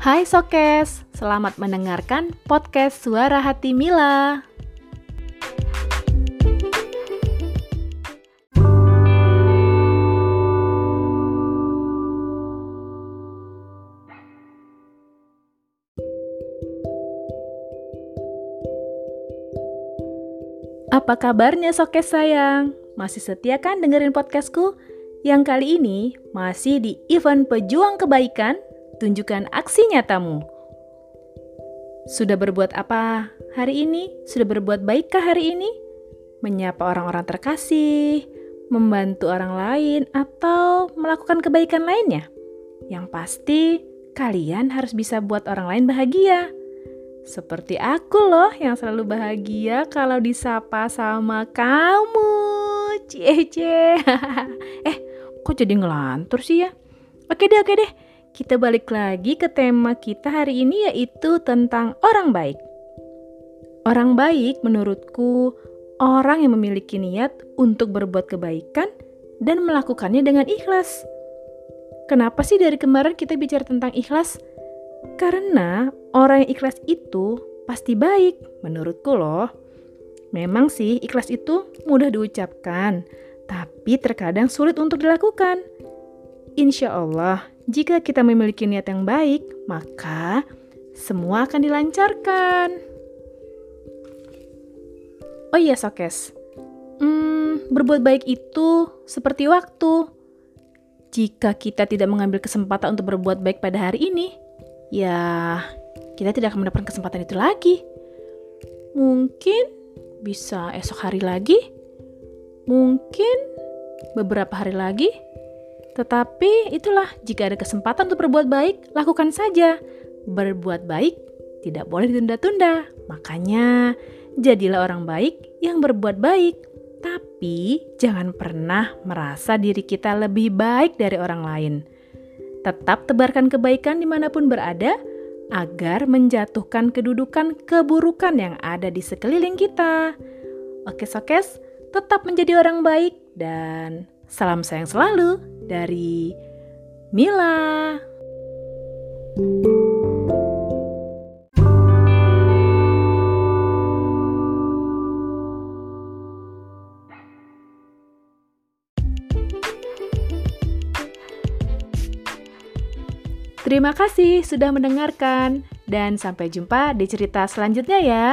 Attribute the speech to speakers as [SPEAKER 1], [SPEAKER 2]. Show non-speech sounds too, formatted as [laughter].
[SPEAKER 1] Hai Sokes, selamat mendengarkan podcast Suara Hati Mila. Apa kabarnya Sokes sayang? Masih setia kan dengerin podcastku? Yang kali ini masih di event Pejuang Kebaikan, tunjukkan aksi nyatamu. Sudah berbuat apa hari ini? Sudah berbuat baikkah hari ini? Menyapa orang-orang terkasih, membantu orang lain, atau melakukan kebaikan lainnya? Yang pasti, kalian harus bisa buat orang lain bahagia. Seperti aku loh yang selalu bahagia kalau disapa sama kamu. Cie cie. [laughs] eh, kok jadi ngelantur sih ya? Oke deh, oke deh. Kita balik lagi ke tema kita hari ini yaitu tentang orang baik. Orang baik menurutku orang yang memiliki niat untuk berbuat kebaikan dan melakukannya dengan ikhlas. Kenapa sih dari kemarin kita bicara tentang ikhlas? Karena orang yang ikhlas itu pasti baik, menurutku loh. Memang sih ikhlas itu mudah diucapkan, tapi terkadang sulit untuk dilakukan. Insya Allah, jika kita memiliki niat yang baik, maka semua akan dilancarkan. Oh iya, Sokes. Hmm, berbuat baik itu seperti waktu. Jika kita tidak mengambil kesempatan untuk berbuat baik pada hari ini, ya kita tidak akan mendapatkan kesempatan itu lagi. Mungkin bisa esok hari lagi, mungkin beberapa hari lagi. Tetapi itulah, jika ada kesempatan untuk berbuat baik, lakukan saja. Berbuat baik tidak boleh ditunda-tunda. Makanya, jadilah orang baik yang berbuat baik. Tapi jangan pernah merasa diri kita lebih baik dari orang lain. Tetap tebarkan kebaikan di mana pun berada, agar menjatuhkan kedudukan keburukan yang ada di sekeliling kita. Oke, sokes, tetap menjadi orang baik dan salam sayang selalu dari Mila. Terima kasih sudah mendengarkan, dan sampai jumpa di cerita selanjutnya ya.